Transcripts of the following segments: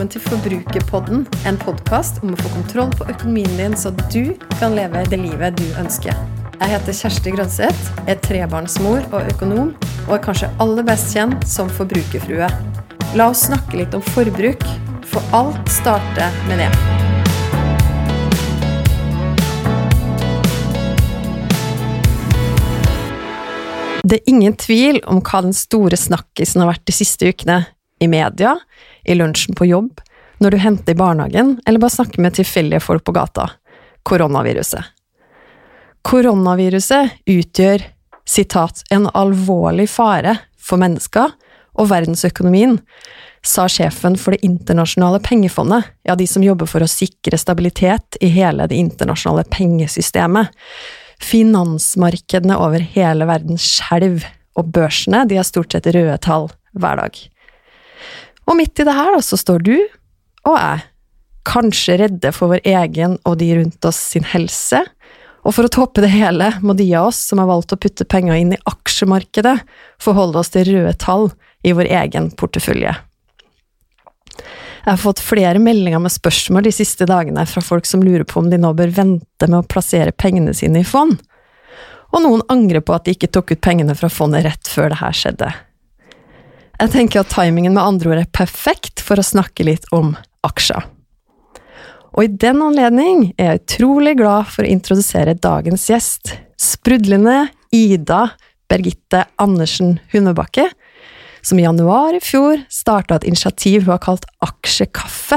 velkommen til Forbrukerpodden, en podkast om å få kontroll på økonomien din, så du kan leve det livet du ønsker. Jeg heter Kjersti Grønseth, er trebarnsmor og økonom, og er kanskje aller best kjent som forbrukerfrue. La oss snakke litt om forbruk, for alt starter med det. Det er ingen tvil om hva den store snakkisen har vært de siste ukene, i media, i lunsjen på jobb, når du henter i barnehagen, eller bare snakker med tilfeldige folk på gata. Koronaviruset. Koronaviruset utgjør, sitat, en alvorlig fare for mennesker og verdensøkonomien, sa sjefen for Det internasjonale pengefondet, ja, de som jobber for å sikre stabilitet i hele det internasjonale pengesystemet. Finansmarkedene over hele verden skjelver, og børsene de har stort sett røde tall hver dag. Og midt i det her da, så står du og jeg, kanskje redde for vår egen og de rundt oss sin helse, og for å toppe det hele må de av oss som har valgt å putte penger inn i aksjemarkedet, forholde oss til røde tall i vår egen portefølje. Jeg har fått flere meldinger med spørsmål de siste dagene fra folk som lurer på om de nå bør vente med å plassere pengene sine i fond, og noen angrer på at de ikke tok ut pengene fra fondet rett før det her skjedde. Jeg tenker at timingen med andre ord er perfekt for å snakke litt om aksjer. Og i den anledning er jeg utrolig glad for å introdusere dagens gjest, sprudlende Ida Bergitte Andersen Hundebakke, som i januar i fjor starta et initiativ hun har kalt Aksjekaffe.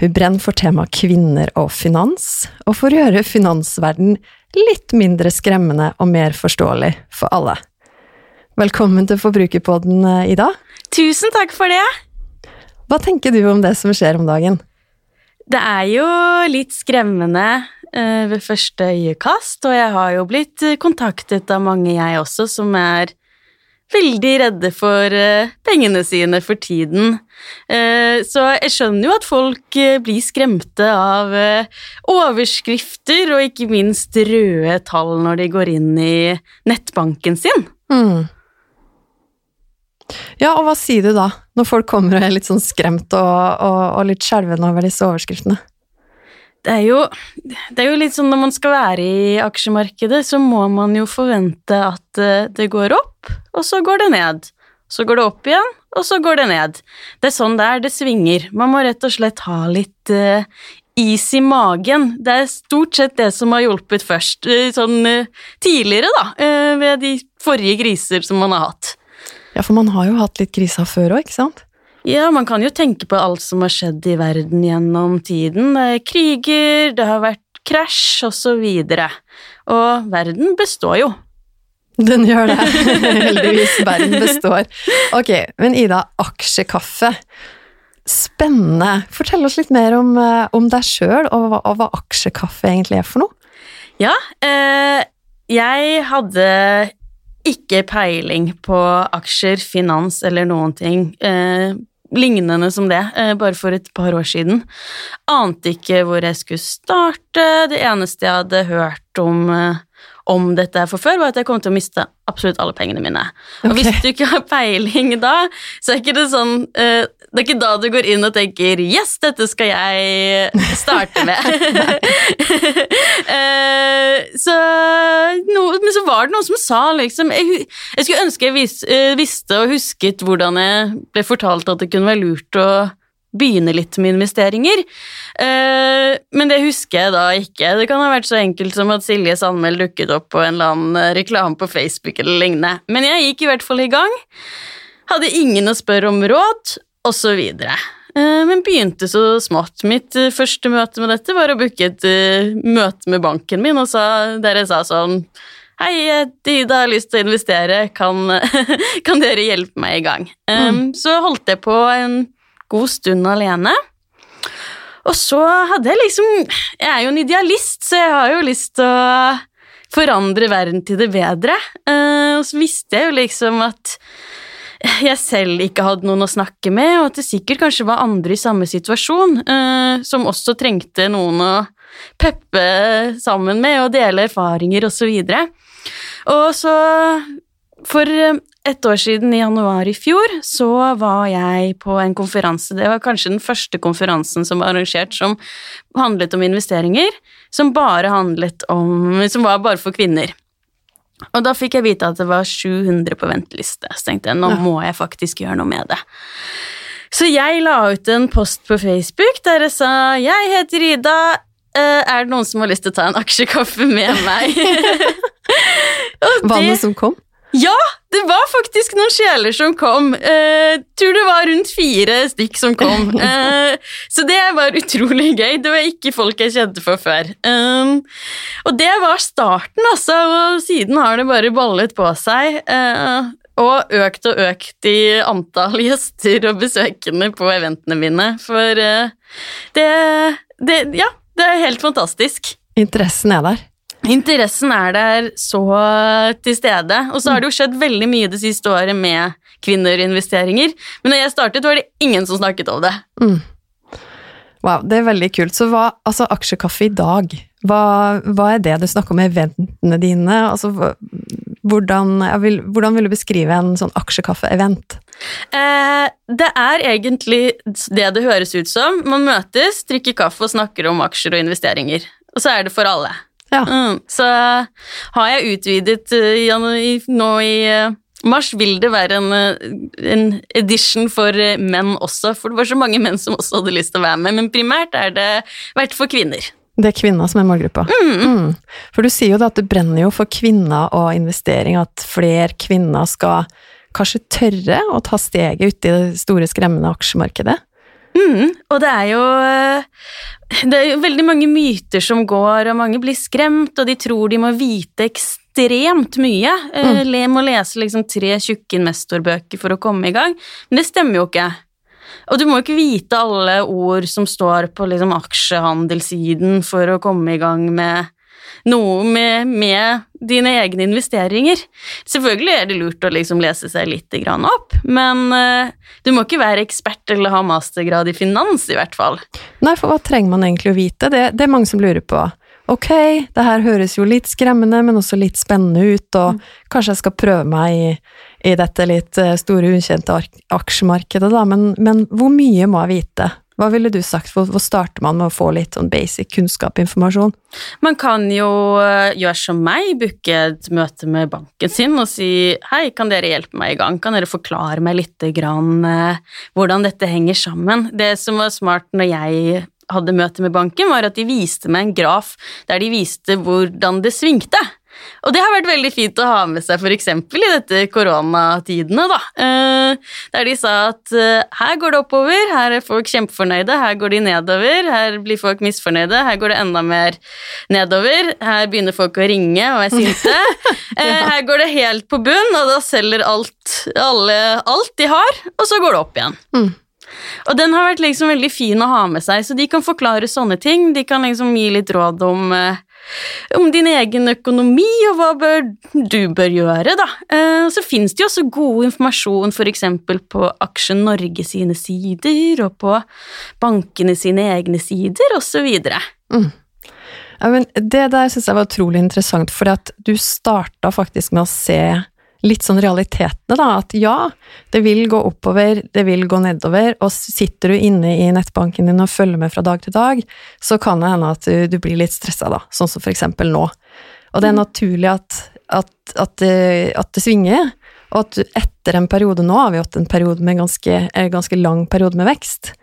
Hun brenner for temaet kvinner og finans, og for å gjøre finansverden litt mindre skremmende og mer forståelig for alle. Velkommen til Forbrukerpodden, Ida. Tusen takk for det! Hva tenker du om det som skjer om dagen? Det er jo litt skremmende uh, ved første øyekast, og jeg har jo blitt kontaktet av mange, jeg også, som er veldig redde for pengene sine for tiden. Så jeg skjønner jo at folk blir skremte av overskrifter og ikke minst røde tall når de går inn i nettbanken sin. Mm. Ja, og hva sier du da, når folk kommer og er litt sånn skremt og, og, og litt skjelvende over disse overskriftene? Det er, jo, det er jo litt sånn når man skal være i aksjemarkedet, så må man jo forvente at eh, det går opp, og så går det ned. Så går det opp igjen, og så går det ned. Det er sånn det er, det svinger. Man må rett og slett ha litt uh, is i magen. Det er stort sett det som har hjulpet først, uh, sånn uh, tidligere, da, ved de forrige kriser som man har hatt. Ja, for man har jo hatt litt kriser før òg, ikke sant? Ja, man kan jo tenke på alt som har skjedd i verden gjennom tiden. Er kriger, det har vært krasj, og så videre. Og verden består jo. Den gjør det. Heldigvis. Verden består. Ok, men Ida, aksjekaffe. Spennende. Fortell oss litt mer om, eh, om deg sjøl, og, og, hva aksjekaffe egentlig er for noe. Ja, eh, jeg hadde ikke peiling på aksjer, finans eller noen ting. Eh, lignende som det, eh, bare for et par år siden. Ante ikke hvor jeg skulle starte. Det eneste jeg hadde hørt om, eh, om dette for før, var at jeg kom til å miste absolutt alle pengene mine. Og hvis du ikke har peiling da, så er ikke det sånn uh, Det er ikke da du går inn og tenker 'yes, dette skal jeg starte med'. uh, så, no, men så var det noen som sa liksom Jeg, jeg skulle ønske jeg vis, uh, visste og husket hvordan jeg ble fortalt at det kunne være lurt å begynne litt med investeringer. Uh, men det husker jeg da ikke. Det kan ha vært så enkelt som at Silje Sandmæl dukket opp på en eller annen eh, reklame på Facebook eller lignende. Men jeg gikk i hvert fall i gang. Hadde ingen å spørre om råd, osv. videre. men begynte så smått. Mitt uh, første møte med dette var å booke et møte med banken min, og sa, der jeg sa sånn Hei, Ida har lyst til å investere, kan, kan dere hjelpe meg i gang? Mm. Så holdt jeg på en god stund alene. Og så hadde jeg liksom Jeg er jo en idealist, så jeg har jo lyst til å forandre verden til det bedre. Og så visste jeg jo liksom at jeg selv ikke hadde noen å snakke med, og at det sikkert kanskje var andre i samme situasjon eh, som også trengte noen å peppe sammen med og dele erfaringer osv. Og, og så For eh, et år siden, i januar i fjor, så var jeg på en konferanse. Det var kanskje den første konferansen som var arrangert som handlet om investeringer. Som bare handlet om Som var bare for kvinner. Og da fikk jeg vite at det var 700 på venteliste. Så tenkte jeg nå Ja. må jeg faktisk gjøre noe med det. Så jeg la ut en post på Facebook der jeg sa jeg heter Ida, eh, er det noen som har lyst til å ta en aksjekaffe med meg? Vannet det som kom? Ja, det var faktisk noen sjeler som kom. Eh, tror det var rundt fire stykk som kom. Eh, så det var utrolig gøy. Det var ikke folk jeg kjente for før. Um, og det var starten, altså. Og siden har det bare ballet på seg. eh, og økt og økt i antall gjester og besøkende på eventene mine. For eh, det, det Ja, det er helt fantastisk. Interessen er der. Interessen er der så til stede. Og så har det jo skjedd veldig mye det siste året med kvinnerinvesteringer. Men da jeg startet, var det ingen som snakket om det. Mm. Wow, det er veldig kult. Så hva, altså aksjekaffe i dag, hva, hva er det du snakker om med eventene dine? Altså, hvordan, vil, hvordan vil du beskrive en sånn aksjekaffe-event? Eh, det er egentlig det det høres ut som. Man møtes, drikker kaffe og snakker om aksjer og investeringer. Og så er det for alle. Ja. Mm, så har jeg utvidet eh, nå i eh, mars, vil det være en, eh, en edition for menn også, for det var så mange menn som også hadde lyst til å være med, men primært er det vært for kvinner. Det er kvinner som er målgruppa. Mm. For du sier jo da at du brenner jo for kvinner og investering, at flere kvinner skal kanskje tørre å ta steget ut i det store, skremmende aksjemarkedet. Mm, og det er jo Det er jo veldig mange myter som går, og mange blir skremt, og de tror de må vite ekstremt mye. Mm. le må lese liksom tre tjukke investorbøker for å komme i gang, men det stemmer jo ikke. Og du må ikke vite alle ord som står på liksom aksjehandelssiden for å komme i gang med noe med, med dine egne investeringer. Selvfølgelig er det lurt å liksom lese seg litt opp, men eh, du må ikke være ekspert eller ha mastergrad i finans, i hvert fall. Nei, for hva trenger man egentlig å vite? Det, det er mange som lurer på. Ok, det her høres jo litt skremmende, men også litt spennende ut, og kanskje jeg skal prøve meg i, i dette litt eh, store, ukjente aksjemarkedet, da, men, men hvor mye må jeg vite? Hva ville du sagt? Hvor, starter man med å få litt sånn basic kunnskapinformasjon? Man kan jo eh, gjøre som meg, booke et møte med banken sin og si hei, kan dere hjelpe meg i gang, kan dere forklare meg litt grann, eh, hvordan dette henger sammen. Det som var smart når jeg hadde møte med banken, var at de viste meg en graf der de viste hvordan det svingte. Og det har vært veldig fint å ha med seg f.eks. i dette koronatidene, da. Eh, der de sa at eh, her går det oppover, her er folk kjempefornøyde, her går de nedover, her blir folk misfornøyde, her går det enda mer nedover, her begynner folk å ringe og er sinte. Eh, her går det helt på bunn, og da selger alt, alle, alt de har, og så går det opp igjen. Mm. Og den har vært liksom veldig fin å ha med seg, så de kan forklare sånne ting. De kan liksom gi litt råd om, eh, om din egen økonomi, og hva bør, du bør gjøre, da. Eh, så finnes det jo også god informasjon f.eks. på Aksjen Norge sine sider, og på bankene sine egne sider, osv. Ja, men det der syns jeg var utrolig interessant, for du starta faktisk med å se litt sånn realitetene, da. At ja, det vil gå oppover, det vil gå nedover, og sitter du inne i nettbanken din og følger med fra dag til dag, så kan det hende at du, du blir litt stressa, da. Sånn som for eksempel nå. Og det er naturlig at, at, at, det, at det svinger, og at du etter en periode nå har vi hatt en med ganske, en ganske lang periode med vekst.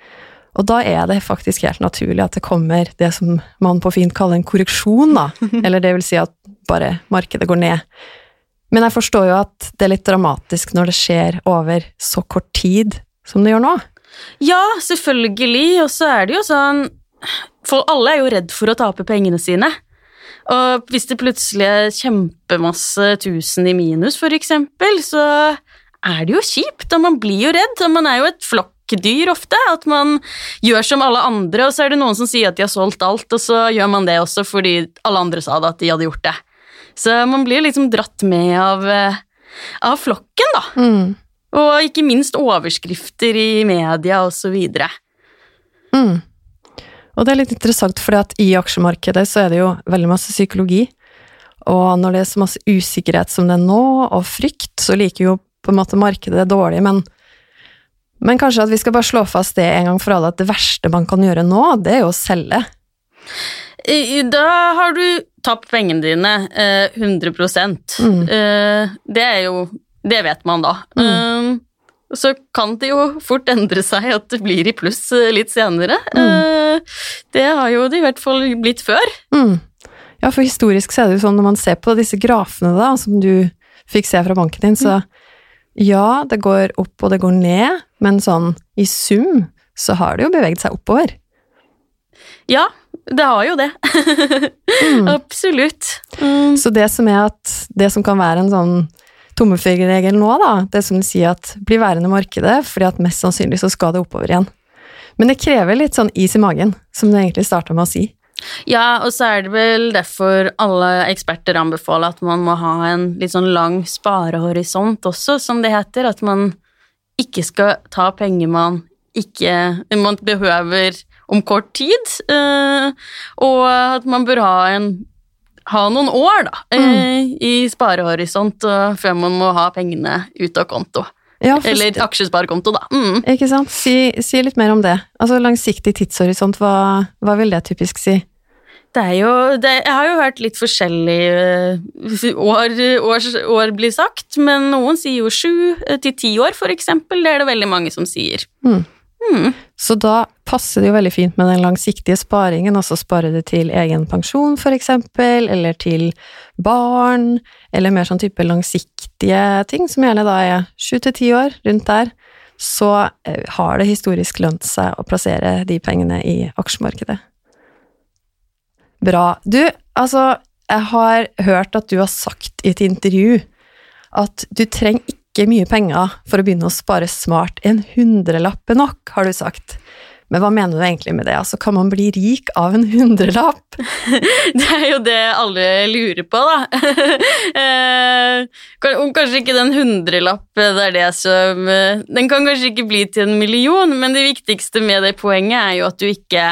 Og da er det faktisk helt naturlig at det kommer det som man på fint kaller en korreksjon, da. Eller det vil si at bare markedet går ned. Men jeg forstår jo at det er litt dramatisk når det skjer over så kort tid som det gjør nå. Ja, selvfølgelig, og så er det jo sånn For alle er jo redd for å tape pengene sine. Og hvis det plutselig er kjempemasse tusen i minus, for eksempel, så er det jo kjipt, og man blir jo redd, og man er jo et flokkdyr ofte, at man gjør som alle andre, og så er det noen som sier at de har solgt alt, og så gjør man det også fordi alle andre sa det at de hadde gjort det. Så man blir liksom dratt med av, eh, av flokken, da. Mm. Og ikke minst overskrifter i media og så videre. Mm. Og det er litt interessant, for i aksjemarkedet så er det jo veldig masse psykologi. Og når det er så masse usikkerhet som det er nå, og frykt, så liker jo på en måte markedet det dårlig, men, men kanskje at vi skal bare slå fast det en gang for alle, at det verste man kan gjøre nå, det er jo å selge. Da har du tapt pengene dine eh, 100 Mm. Eh, Det er jo Det vet man da. Mm. Eh, så kan det jo fort endre seg at det blir i pluss eh, litt senere. Mm. Eh, det har jo det i hvert fall blitt før. Mm. Ja, for historisk så er det jo sånn når man ser på disse grafene da, som du fikk se fra banken din, så ja, det går opp og det går ned, men sånn i sum så har det jo beveget seg oppover. Ja, det har jo det. Mm. Absolutt. Mm. Så det som er at det som kan være en sånn tommefingerregel nå, da, det som sier at bli værende i markedet, fordi at mest sannsynlig så skal det oppover igjen. Men det krever litt sånn is i magen, som du egentlig starta med å si. Ja, og så er det vel derfor alle eksperter anbefaler at man må ha en litt sånn lang sparehorisont også, som det heter. At man ikke skal ta penger man ikke man behøver om kort tid. eh, og at man bør ha, en, ha noen år da, eh, i sparehorisont før man må ha pengene ut av konto. Ja, for- Eller aksjesparekonto, da. Mm. Ikke sant? Si, si litt mer om det. Altså langsiktig tidshorisont, hva, hva vil det typisk si? Det er jo det, Jeg har jo hørt litt forskjellig eh, år, år, år bli sagt, men noen sier jo sju eh, til ti år, for eksempel. Det er det veldig mange som sier. Mm. Mm. Så da passer det jo veldig fint med den langsiktige sparingen, altså spare det til egen pensjon for eksempel, eller til barn, eller mer sånn type langsiktige ting, som gjerne da er sju til ti år, rundt der, så eh, har det historisk lønt seg å plassere de pengene i aksjemarkedet. Bra. Du, altså, jeg har hørt at du har sagt i et intervju at du trenger ikke mye penger for å begynne å spare smart. En hundrelapp er nok, har du sagt. Men hva mener du egentlig med det? Altså, kan man bli rik av en hundrelapp? Det er jo det alle lurer på, da. Eh, Om kanskje ikke den hundrelapp det er det som eh, Den kan kanskje ikke bli til en million, men det viktigste med det poenget er jo at du ikke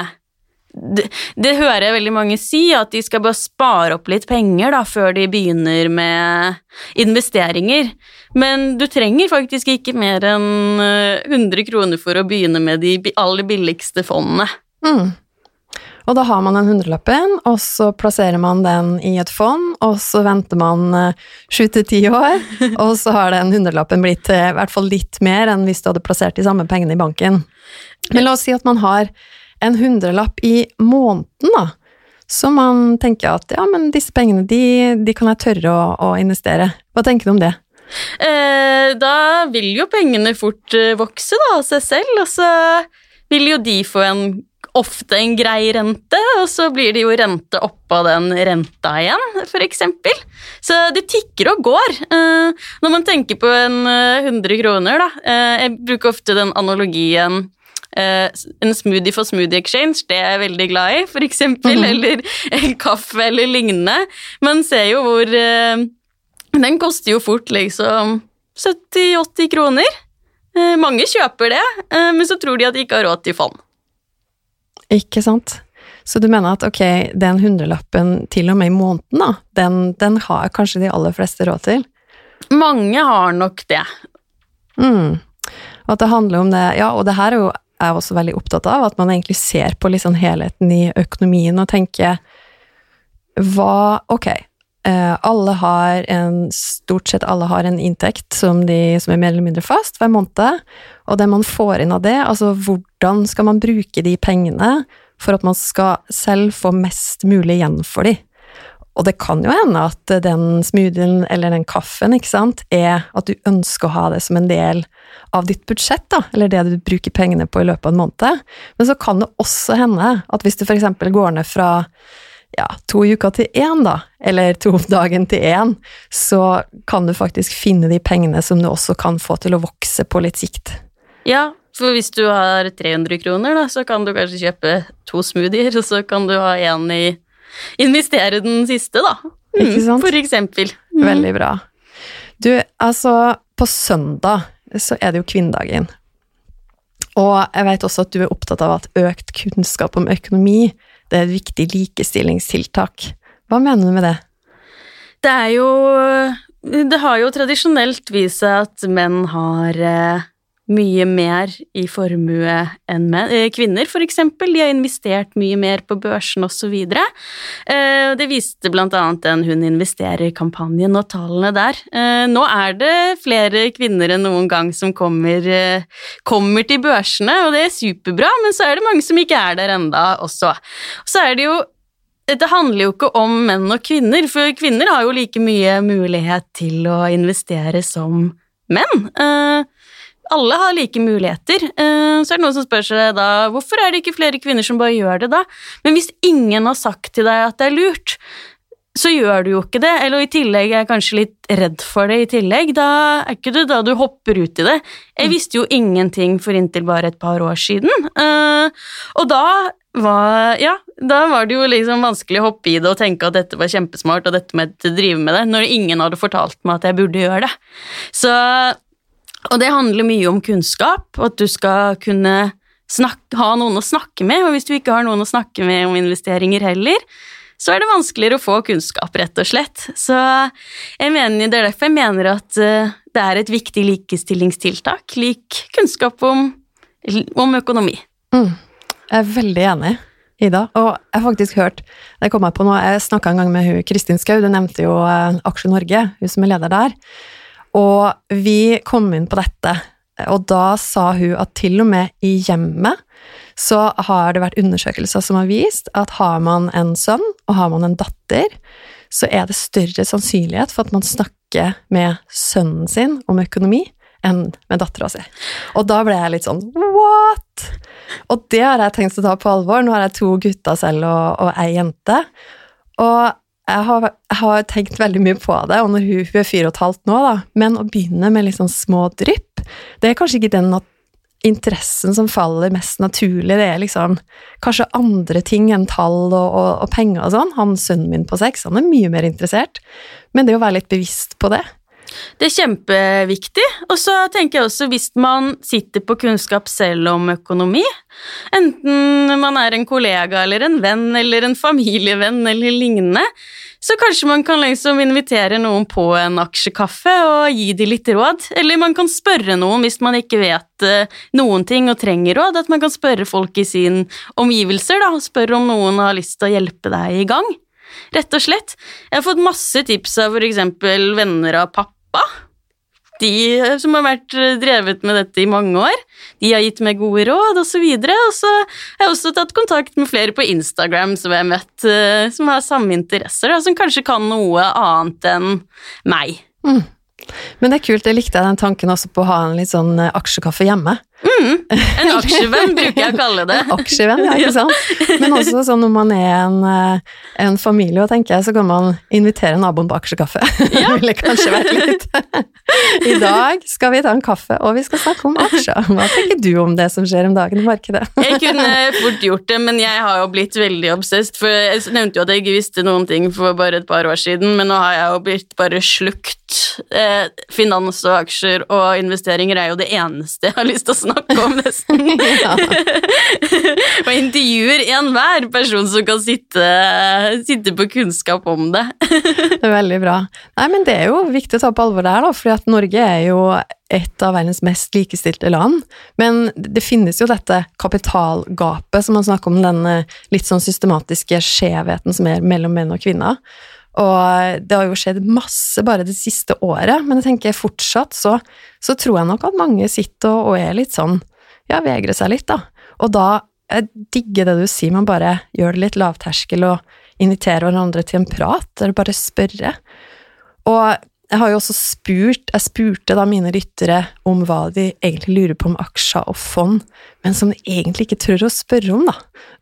det, det hører jeg veldig mange si, at de skal bare spare opp litt penger da, før de begynner med investeringer. Men du trenger faktisk ikke mer enn eh, 100 kroner for å begynne med de aller billigste fondene. Mm. Og da har man den hundrelappen, og så plasserer man den i et fond, og så venter man eh, sju til ti år, og så har den hundrelappen blitt i hvert fall litt mer enn hvis du hadde plassert de samme pengene i banken. Men la oss si at man har en hundrelapp i måneden, da. Så man tenker at ja, men disse pengene, de, de kan jeg tørre å, å investere. Hva tenker du om det? Eh, da vil jo pengene fort eh, vokse da, av seg selv, og så vil jo de få en, ofte en grei rente, og så blir det jo rente oppå den renta igjen, eksempel. Så det tikker og går. Eh, når man tenker på en eh, 100 kroner, da, eh, jeg bruker ofte den analogien eh, en smoothie for smoothie exchange, det er jeg veldig glad i, for eksempel, Mhm. eller en kaffe eller lignende. Man ser jo hvor eh, den koster jo fort liksom 70-80 kroner. Eh, mange kjøper det, men så tror de at de ikke har råd til fond. Ikke sant? Så du mener at ok, den hundrelappen til og med i måneden, da, den, den har kanskje de aller fleste råd til? Mange har nok det. Mm. At det handler om det, ja, og det her er jo jeg også veldig opptatt av, at man egentlig ser på liksom helheten i økonomien og tenker hva Ok, eh, alle har en Stort sett alle har en inntekt som, de, som er mer eller mindre fast hver måned, og det man får inn av det, altså hvordan skal man bruke de pengene for at man skal selv få mest mulig igjen for de? Og det kan jo hende at den smoothien eller den kaffen, ikke sant, er at du ønsker å ha det som en del av ditt budsjett, da, eller det du bruker pengene på i løpet av en måned. Men så kan det også hende at hvis du eksempel går ned fra ja, to uker til én, da, eller to dagen til én, så kan du faktisk finne de pengene som du også kan få til å vokse på litt sikt. Ja, for hvis du har 300 kroner, da, så kan du kanskje kjøpe to smoothier, og så kan du ha én i Investere den siste, da. Mm? For eksempel. Mm. Veldig bra. Du, altså, på søndag så er det jo kvinnedagen. Og jeg vet også at du er opptatt av at økt kunnskap om økonomi det er et viktig likestillingstiltak. Hva mener du med det? Det er jo Det har jo tradisjonelt vist seg at menn har eh, mye mer i formue enn menn. Eh, kvinner, for eksempel, de har investert mye mer på børsen osv. Eh, det viste blant annet den Hun investerer-kampanjen og tallene der. Eh, nå er det flere kvinner enn noen gang som kommer, kommer til børsene, og det er superbra, men så er det mange som ikke er der enda også. Så er det jo det handler jo ikke om menn og kvinner, for kvinner har jo like mye mulighet til å investere som menn. Alle har like muligheter. Eh, så er det noen som spør seg da hvorfor er det ikke flere kvinner som bare gjør det, da? Men hvis ingen har sagt til deg at det er lurt, så gjør du jo ikke det, eller i tillegg er jeg kanskje litt redd for det i tillegg, da er ikke det da du hopper ut i det. Jeg mm. visste jo ingenting for inntil bare et par år siden, eh, og da var, ja, da var det jo liksom vanskelig å hoppe i det og tenke at dette var kjempesmart og dette med å drive med det, når ingen hadde fortalt meg at jeg burde gjøre det. Så og det handler mye om kunnskap, og at du skal kunne snakke, ha noen å snakke med. Og hvis du ikke har noen å snakke med om investeringer heller, så er det vanskeligere å få kunnskap, rett og slett. Så jeg mener, det er derfor jeg mener at eh, det er et viktig likestillingstiltak, lik kunnskap om, om økonomi. Mm. Jeg er veldig enig. Ida, og jeg har faktisk hørt det kom jeg på nå, jeg snakka en gang med hun, Kristin Skau, du nevnte jo eh, Aksje Norge, hun som er leder der. Og vi kom inn på dette, og da sa hun at til og med i hjemmet så har det vært undersøkelser som har vist at har man en sønn og har man en datter, så er det større sannsynlighet for at man snakker med sønnen sin om økonomi enn med dattera si. Og da ble jeg litt sånn what?! Og det har jeg tenkt å ta på alvor. Nå har jeg to gutter selv og, og ei jente. Og jeg har, jeg har, tenkt veldig mye på det, og når hun, hun er fire og et halvt nå, da, men å begynne med litt sånn små drypp, det er kanskje ikke den interessen som faller mest naturlig, det er liksom kanskje andre ting enn tall og, og, og penger og sånn. Han sønnen min på seks, han er mye mer interessert, men det å være litt bevisst på det, det er kjempeviktig. Og så tenker jeg også hvis man sitter på kunnskap selv om økonomi, enten man er en kollega eller en venn eller en familievenn eller lignende, så kanskje man kan liksom invitere noen på en aksjekaffe og gi dem litt råd. Eller man kan spørre noen hvis man ikke vet uh, noen ting og trenger råd. At man kan spørre folk i sin omgivelser, da, og spørre om noen har lyst til å hjelpe deg i gang. Rett og slett. Jeg har fått masse tips av f.eks. venner av pappa pappa. De som har vært eh, drevet med dette i mange år, de har gitt meg gode råd osv. Og, og så har jeg også tatt kontakt med flere på Instagram som jeg har møtt, eh, som har samme interesser, og som kanskje kan noe annet enn meg. Mm. Men det er kult, jeg likte den tanken også på å ha en litt sånn eh, aksjekaffe hjemme. Mm, en aksjevenn bruker jeg å kalle det. En aksjevenn, ja, ikke sant. Men også sånn når man er en, eh, en familie, og tenker jeg, så kan man invitere naboen på aksjekaffe. Ja. det ville kanskje vært litt I dag skal vi ta en kaffe, og vi skal snakke om aksjer. Hva tenker du om det som skjer om dagen i markedet? jeg kunne fort gjort det, men jeg har jo blitt veldig obsesst. For jeg nevnte jo at jeg ikke visste noen ting for bare et par år siden, men nå har jeg jo blitt bare slukt. Eh, finans og aksjer og investeringer er jo det eneste jeg har lyst til å snakke snakke om, nesten. og intervjuer enhver person som kan sitte, sitte, på kunnskap om det. det er veldig bra. Nei, men det er jo viktig å ta på alvor det her, da, fordi at Norge er jo et av verdens mest likestilte land. Men det finnes jo dette kapitalgapet som man snakker om, den litt sånn systematiske skjevheten som er mellom menn og kvinner. Og det har jo skjedd masse bare det siste året, men jeg tenker fortsatt så, så tror jeg nok at mange sitter og, og er litt sånn ja, vegrer seg litt, da. Og da jeg digger det du sier, man bare gjør det litt lavterskel og inviterer hverandre til en prat, eller bare spørre. Og jeg har jo også spurt, jeg spurte da mine lyttere om hva de egentlig lurer på om aksjer og fond, men som de egentlig ikke tør å spørre om, da.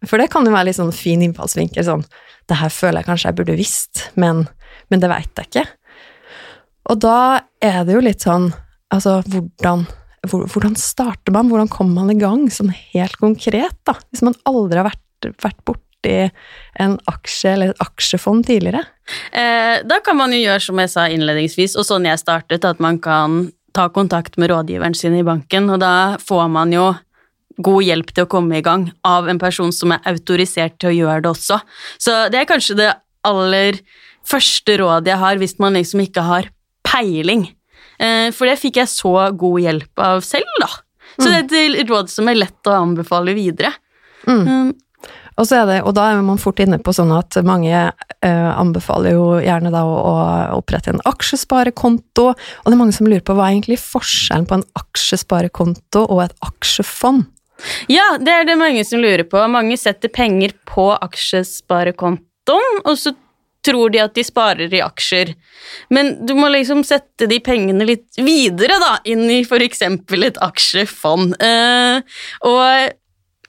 For det kan jo være litt sånn fin innfallsvinkel, sånn det her føler jeg kanskje jeg burde visst, men, men det veit jeg ikke. Og da er det jo litt sånn Altså, hvordan, hvordan starter man? Hvordan kommer man i gang, sånn helt konkret, da? Hvis man aldri har vært, vært borti en aksje eller et aksjefond tidligere? Eh, da kan man jo gjøre som jeg sa innledningsvis, og sånn jeg startet, at man kan ta kontakt med rådgiveren sin i banken, og da får man jo god hjelp til å komme i gang av en person som er autorisert til å gjøre det også. Så det er kanskje det aller første rådet jeg har hvis man liksom ikke har peiling. Eh, for det fikk jeg så god hjelp av selv, da. Så det er et råd som er lett å anbefale videre. Mm. Og, det, og da er man fort inne på sånn at mange eh, anbefaler jo gjerne da å, å, opprette en aksjesparekonto, og det er mange som lurer på hva er egentlig forskjellen på en aksjesparekonto og et aksjefond? Ja, det er det mange som lurer på. Mange setter penger på aksjesparekontoen, og så tror de at de sparer i aksjer. Men du må liksom sette de pengene litt videre, da, inn i f.eks. et aksjefond. Eh, og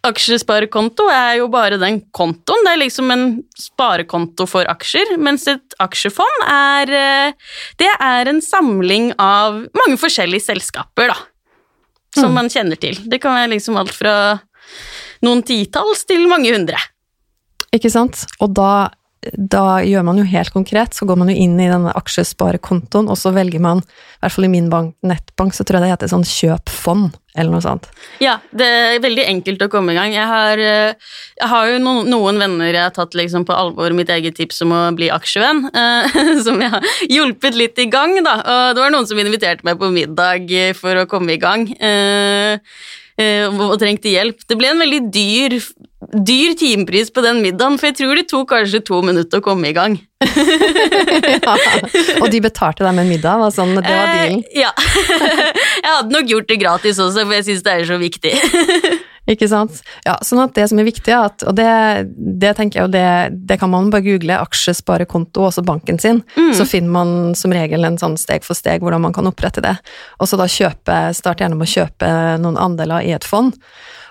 aksjesparekonto er jo bare den kontoen. Det er liksom en sparekonto for aksjer, mens et aksjefond er eh, Det er en samling av mange forskjellige selskaper, da. Som mm. man kjenner til. Det kan være liksom alt fra noen titalls til mange hundre. Ikke sant? Og da da gjør man jo helt konkret, så går man jo inn i denne aksjesparekontoen, og så velger man, i hvert fall i min bank, nettbank, så tror jeg det heter sånn kjøpfond, eller noe sånt. Ja, det er veldig enkelt å komme i gang. Jeg har, eh, jeg har jo noen, noen, venner jeg har tatt liksom på alvor mitt eget tips om å bli aksjevenn, eh, som jeg har hjulpet litt i gang, da. Og det var noen som inviterte meg på middag for å komme i gang. Eh, og trengte hjelp. Det ble en veldig dyr, dyr timepris på den middagen, for jeg tror det tok kanskje to minutter å komme i gang. ja, og de betalte deg med en middag? Var sånn, det var dealen? Eh, ja. jeg hadde nok gjort det gratis også, for jeg syns det er så viktig. Ikke sant? Ja, sånn at det som er viktig, at, og det, det, tenker jeg det, det, kan man bare google, aksjesparekonto, også banken sin, mm. så finner man som regel en sånn steg for steg hvordan man kan opprette det. Og så da kjøpe, start gjerne med å kjøpe noen andeler i et fond.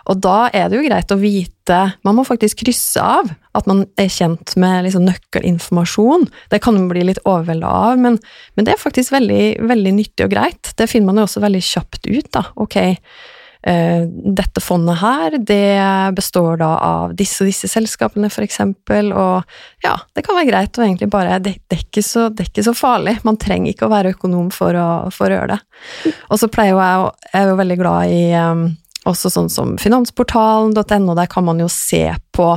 Og da er det jo greit å vite Man må faktisk krysse av at man er kjent med liksom nøkkelinformasjon. Det kan man bli litt overvelda av, men, men, det er faktisk veldig, veldig nyttig og greit. Det finner man jo også veldig kjapt ut, da. Ok, uh, dette fondet her, det består da av disse og disse selskapene, for eksempel, og ja, det kan være greit å egentlig bare det, det, er så, det er ikke så farlig. Man trenger ikke å være økonom for å, for å gjøre det. Og så pleier jeg, jeg er jo veldig glad i um, også sånn som finansportalen.no, der kan man jo se på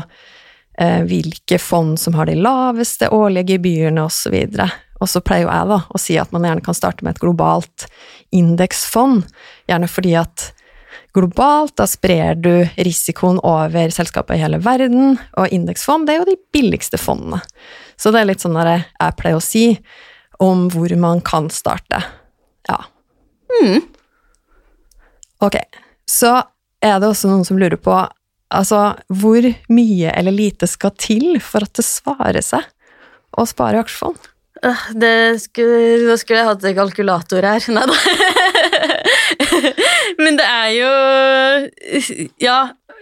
eh, hvilke fond som har de laveste årlige gebyrene, osv. Og så pleier jo jeg da å si at man gjerne kan starte med et globalt indeksfond, gjerne fordi at globalt. Da sprer du risikoen over selskaper i hele verden, og indeksfond det er jo de billigste fondene. Så det er litt sånn jeg pleier å si om hvor man kan starte. Ja. Mm. Ok, så er det også noen som lurer på altså, hvor mye eller lite skal til for at det svarer seg å spare i aksjefond? Det skulle, da skulle jeg hatt en kalkulator her. Nei da. Men det er jo Ja,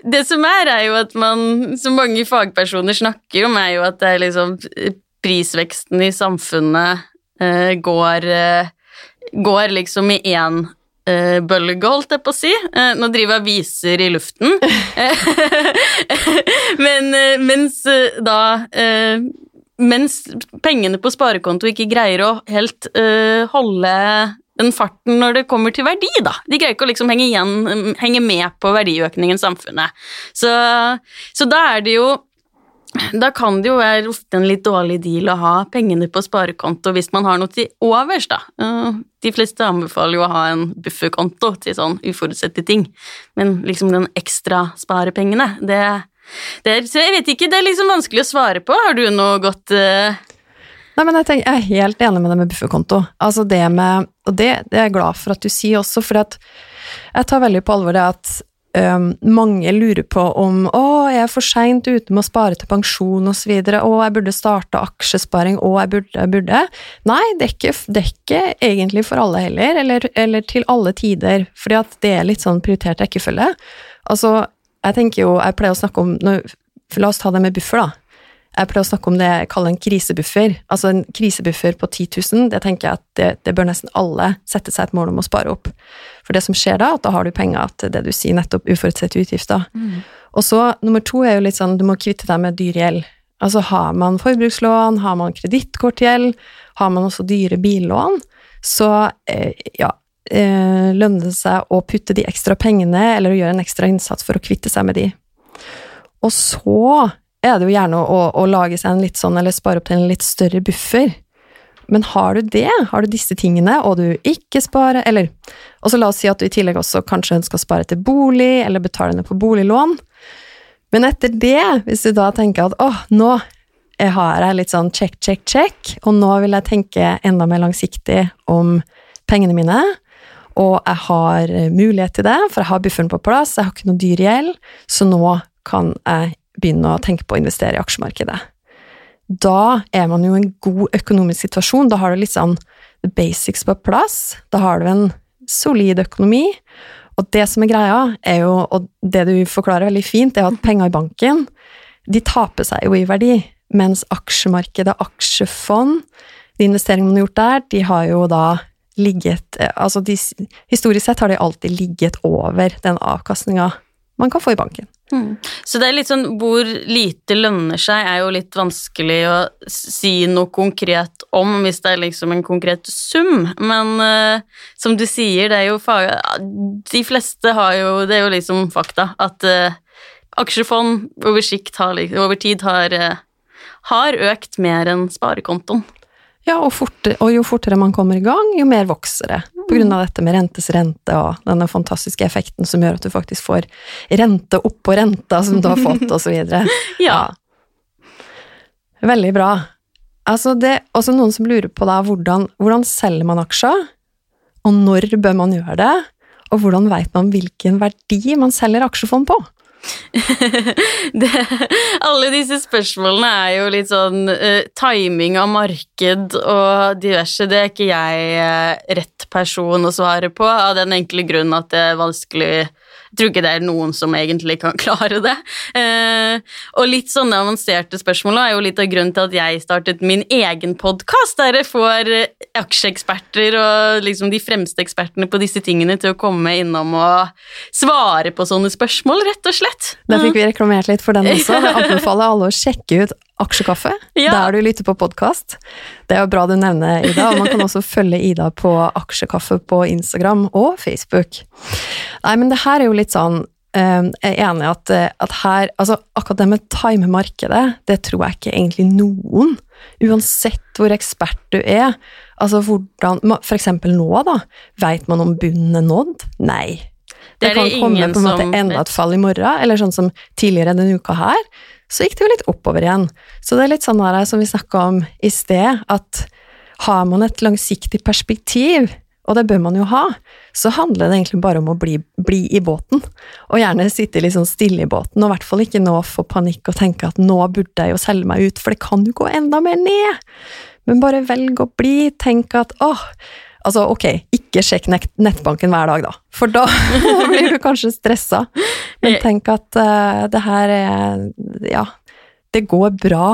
det som er, er jo at man, som mange fagpersoner snakker om, er jo at det er liksom prisveksten i samfunnet uh, går, uh, går liksom i én bølge, holdt jeg på å si. Uh, nå driver jeg og viser i luften. Men mens da Mens pengene på sparekonto ikke greier å helt holde den farten når det kommer til verdi, da. De greier ikke å liksom henge, igjen, henge med på verdiøkningen i samfunnet. Så, så, da er det jo da kan det jo være ofte en litt dårlig deal å ha pengene på sparekonto hvis man har noe til overs, da. De fleste anbefaler jo å ha en bufferkonto til sånn uforutsette ting, men liksom den ekstra sparepengene, det, det er, Så jeg vet ikke, det er liksom vanskelig å svare på. Har du noe godt uh, Nei, men jeg, tenker, jeg, er helt enig med det med bufferkonto. Altså det med, og det, det, er jeg glad for at du sier også, for jeg tar veldig på alvor det at um, mange lurer på om å, jeg er for seint ute med å spare til pensjon osv., å, jeg burde starte aksjesparing, å, jeg burde, jeg burde. Nei, det er, ikke, det er ikke egentlig for alle heller, eller, eller til alle tider, fordi at det er litt sånn prioritert rekkefølge. Altså, jeg tenker jo, jeg pleier å snakke om, la oss ta det med buffer, da jeg pleier å snakke om det jeg kaller en krisebuffer. Altså en krisebuffer på 10 000, det tenker jeg at det, det, bør nesten alle sette seg et mål om å spare opp. For det som skjer da, at da har du penger til det du sier, nettopp uforutsette utgifter. Mm. Og så nummer to er jo litt sånn, du må kvitte deg med dyr gjeld. Altså har man forbrukslån, har man kredittkortgjeld, har man også dyre billån, så eh, ja, eh, lønner det seg å putte de ekstra pengene, eller å gjøre en ekstra innsats for å kvitte seg med de. Og så er det jo gjerne å, å lage seg en litt sånn, eller spare opp til en litt større buffer. Men har du det, har du disse tingene, og du ikke sparer, eller Og så la oss si at du i tillegg også kanskje ønsker å spare til bolig, eller betale ned på boliglån. Men etter det, hvis du da tenker at åh, nå jeg har jeg litt sånn check, check, check, og nå vil jeg tenke enda mer langsiktig om pengene mine, og jeg har mulighet til det, for jeg har bufferen på plass, jeg har ikke noe dyr gjeld, så nå kan jeg begynne å tenke på å investere i aksjemarkedet. Da er man jo i en god økonomisk situasjon, da har du litt sånn the basics på plass, da har du en solid økonomi, og det som er greia, er jo, og det du forklarer veldig fint, er at penger i banken, de taper seg jo i verdi, mens aksjemarkedet, aksjefond, de investeringene man har gjort der, de har jo da ligget Altså de, historisk sett har de alltid ligget over den avkastninga man kan få i banken. Mm. Så det er litt sånn hvor lite lønner seg, er jo litt vanskelig å si noe konkret om hvis det er liksom en konkret sum, men uh, som du sier, det er jo fag... De fleste har jo Det er jo liksom fakta at uh, aksjefond over, har, over tid har, uh, har økt mer enn sparekontoen. Ja, og, fort, og, jo fortere man kommer i gang, jo mer vokser det. Av dette med rentes rente og denne fantastiske effekten som gjør at du faktisk får rente oppå renta som du har fått, osv. ja. Veldig bra. Altså det er også noen som lurer på da, hvordan, hvordan selger man aksjer, og når bør man gjøre det, og hvordan vet man hvilken verdi man selger aksjefond på? det, alle disse spørsmålene er jo litt sånn uh, timing av marked og diverse. Det er ikke jeg uh, rett person å svare på, av den enkle grunn at det er vanskelig jeg tror ikke det er noen som egentlig kan klare det. Uh, og litt sånne avanserte spørsmål er jo litt av grunnen til at jeg startet min egen podkast, der jeg får aksjeeksperter og liksom de fremste ekspertene på disse tingene til å komme innom og svare på sånne spørsmål, rett og slett. Da fikk vi reklamert litt for den også. Jeg anbefaler alle å sjekke ut Aksjekaffe, ja. der du lytter på podkast. Det er jo bra du nevner Ida, og man kan også følge Ida på Aksjekaffe på Instagram og Facebook. Nei, men det her er jo litt sånn eh, jeg er enig i at, eh, at, her altså Akkurat det med time markedet, det tror jeg ikke egentlig noen, uansett hvor ekspert du er Altså hvordan For eksempel nå, da. Veit man om bunnen er nådd? Nei. Det, det kan komme på en måte enda et fall i morgen, eller sånn som tidligere denne uka her så gikk det jo litt oppover igjen. Så det er litt sånn her som vi snakka om i sted, at har man et langsiktig perspektiv, og det bør man jo ha, så handler det egentlig bare om å bli, bli i båten. Og gjerne sitte litt sånn stille i båten, og i hvert fall ikke nå få panikk og tenke at nå burde jeg jo selge meg ut, for det kan jo gå enda mer ned. Men bare velg å bli, tenk at åh, Altså, ok, ikke sjekk nettbanken hver dag, da, for da blir du kanskje stressa. Men tenk at uh, det her er Ja, det går bra.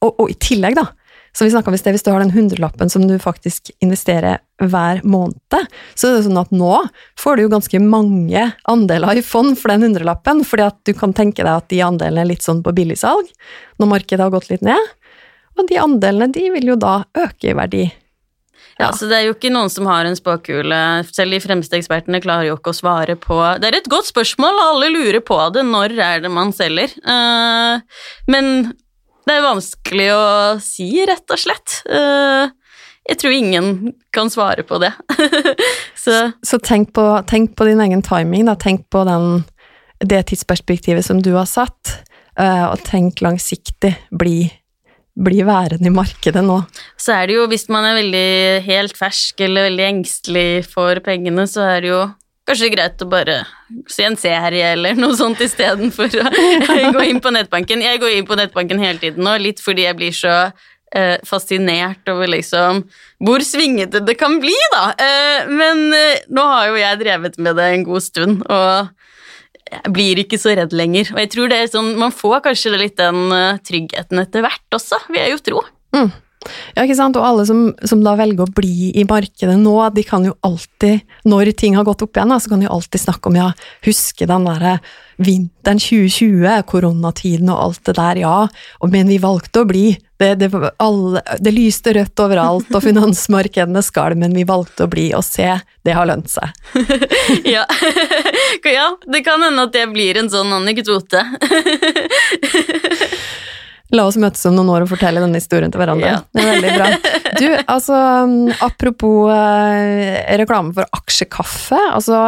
Og, og i tillegg, da, som vi om i sted, hvis du har den hundrelappen som du faktisk investerer hver måned, så er det sånn at nå får du jo ganske mange andeler i fond for den hundrelappen, fordi at du kan tenke deg at de andelene er litt sånn på billigsalg når markedet har gått litt ned. Og de andelene de vil jo da øke i verdi ja, så Det er jo ikke noen som har en spåkule. Selv de fremste ekspertene klarer jo ikke å svare på Det er et godt spørsmål, alle lurer på det. Når er det man selger? Uh, men det er vanskelig å si, rett og slett. Uh, jeg tror ingen kan svare på det. så, så tenk, på, tenk, på, din egen timing, da. Tenk på den, det tidsperspektivet som du har satt, uh, og tenk langsiktig. Bli bli værende i markedet nå. Så er det jo, hvis man er veldig helt fersk eller veldig engstelig for pengene, så er det jo kanskje greit å bare se en serie eller noe sånt istedenfor å gå inn på nettbanken. Jeg går inn på nettbanken hele tiden nå, litt fordi jeg blir så eh, fascinert over liksom hvor svingete det kan bli, da. Eh, men eh, nå har jo jeg drevet med det en god stund, og jeg blir ikke så redd lenger. Og jeg tror det er sånn, man får kanskje litt den uh, tryggheten etter hvert også, vil jeg jo tro. Mm. Ja, ikke sant, og alle som, som, da velger å bli i markedet nå, de kan jo alltid, når ting har gått opp igjen, så kan de alltid snakke om ja, huske den derre vinteren 2020, koronatiden og alt det der, ja, men vi valgte å bli. Det, det, alle, det lyste rødt overalt, og finansmarkedene skalv, men vi valgte å bli, og se, det har lønt seg. ja. ja, det kan hende at det blir en sånn anekdote. La oss møtes om noen år og fortelle denne historien til hverandre. Ja. Det er veldig bra. Du, altså, um, apropos eh, reklame for aksjekaffe. Altså,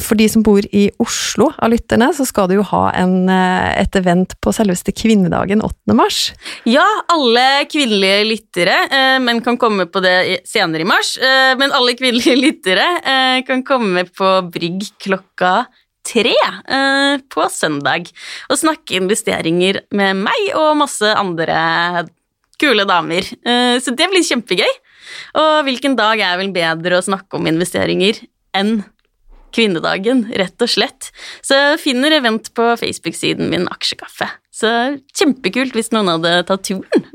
for de som bor i Oslo av lytterne, så skal du jo ha en, eh, et event på selveste kvinnedagen 8. mars. Ja, alle kvinnelige lyttere, eh, men kan komme på det senere i mars. Eh, men alle kvinnelige lyttere eh, kan komme på Brygg klokka tre eh, på søndag og snakke investeringer med meg og masse andre kule damer. Eh, så det blir kjempegøy. Og hvilken dag er vel bedre å snakke om investeringer enn kvinnedagen, rett og slett. Så finner event på Facebook-siden min Aksjekaffe. Så kjempekult hvis noen hadde tatt turen.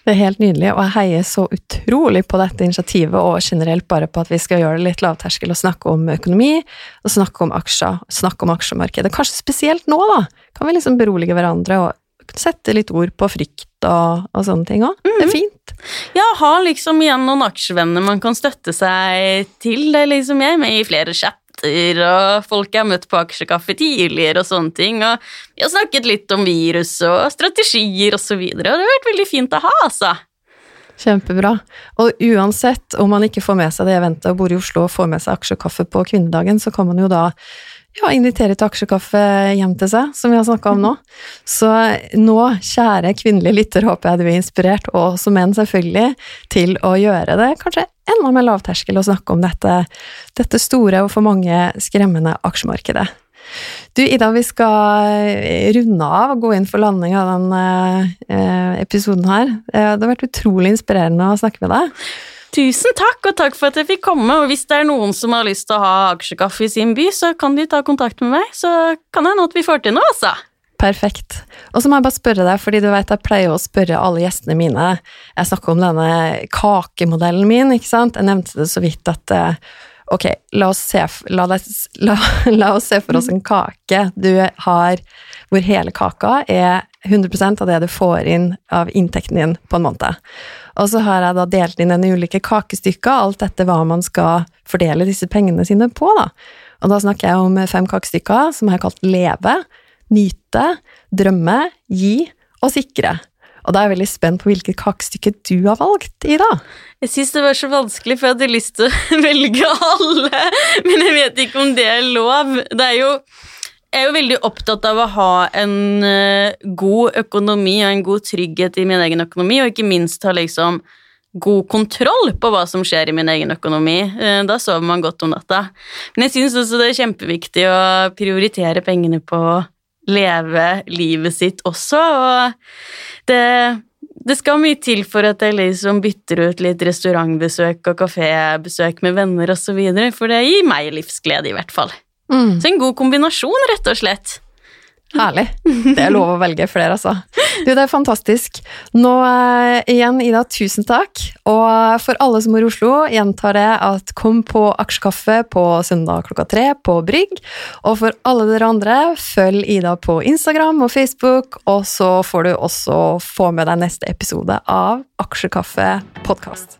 Det er helt nydelig, og jeg heier så utrolig på dette initiativet, og generelt bare på at vi skal gjøre det litt lavterskel og snakke om økonomi, og snakke om aksjer, snakke om aksjemarkedet. Kanskje spesielt nå, da. Kan vi liksom berolige hverandre og sette litt ord på frykt og, og sånne ting òg. Det er fint. Ja, ha liksom igjen noen aksjevenner man kan støtte seg til. Det er liksom jeg med i flere chatter, og folk jeg har møtt på aksjekaffe tidligere og sånne ting. Og vi har snakket litt om virus og strategier og så videre, og det har vært veldig fint å ha, altså. Kjempebra. Og uansett om man ikke får med seg det eventet og bor i Oslo og får med seg aksjekaffe på kvinnedagen, så kan man jo da ja, invitere til aksjekaffe hjem til seg, som vi har snakka om nå. Så nå, kjære kvinnelige lytter, håper jeg du er inspirert, og også menn selvfølgelig, til å gjøre det kanskje enda mer lavterskel å snakke om dette, dette store og for mange skremmende aksjemarkedet. Du, Ida, vi skal runde av og gå inn for landing av denne eh, episoden her. Eh, Det har vært utrolig inspirerende å snakke med deg. Tusen takk, og takk for at jeg fikk komme. Og hvis det er noen som har lyst til å ha aksjekaffe i sin by, så kan de ta kontakt med meg, så kan det hende at vi får til noe, altså. Perfekt. Og så må jeg bare spørre deg, fordi du vet jeg pleier å spørre alle gjestene mine Jeg snakker om denne kakemodellen min, ikke sant? Jeg nevnte det så vidt at eh, Ok, la oss se, la, la, la oss se for oss en kake du har hvor hele kaka er 100 av det du får inn av inntekten din på en måned. Og så har jeg da delt inn den i ulike kakestykker, alt etter hva man skal fordele disse pengene sine på, da. Og da snakker jeg om fem kakestykker som jeg har kalt leve, nyte, drømme, gi og sikre. Og da er jeg veldig spent på hvilket kakestykke du har valgt, Ida. Jeg syns det var så vanskelig, for jeg hadde lyst til å velge alle, men jeg vet ikke om det er lov. Det er jo jeg er jo veldig opptatt av å ha en eh, god økonomi og en god trygghet i min egen økonomi, og ikke minst ha liksom god kontroll på hva som skjer i min egen økonomi. Eh, Da sover man godt om natta. Men jeg syns også det er kjempeviktig å prioritere pengene på leve livet sitt også, og det det skal mye til for at jeg liksom bytter ut litt restaurantbesøk og kafébesøk med venner osv., for det gir meg livsglede, i hvert fall. Mm, Så en god kombinasjon, rett og slett. Herlig. Det er lov å velge flere, altså. Du, det er fantastisk. Nå eh, igjen, Ida, tusen takk. Og for alle som bor i Oslo, gjentar jeg at kom på aksjekaffe på søndag klokka tre på Brygg. Og for alle dere andre, følg Ida på Instagram og Facebook, og så får du også få med deg neste episode av Aksjekaffe podkast.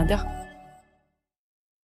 Moderne media.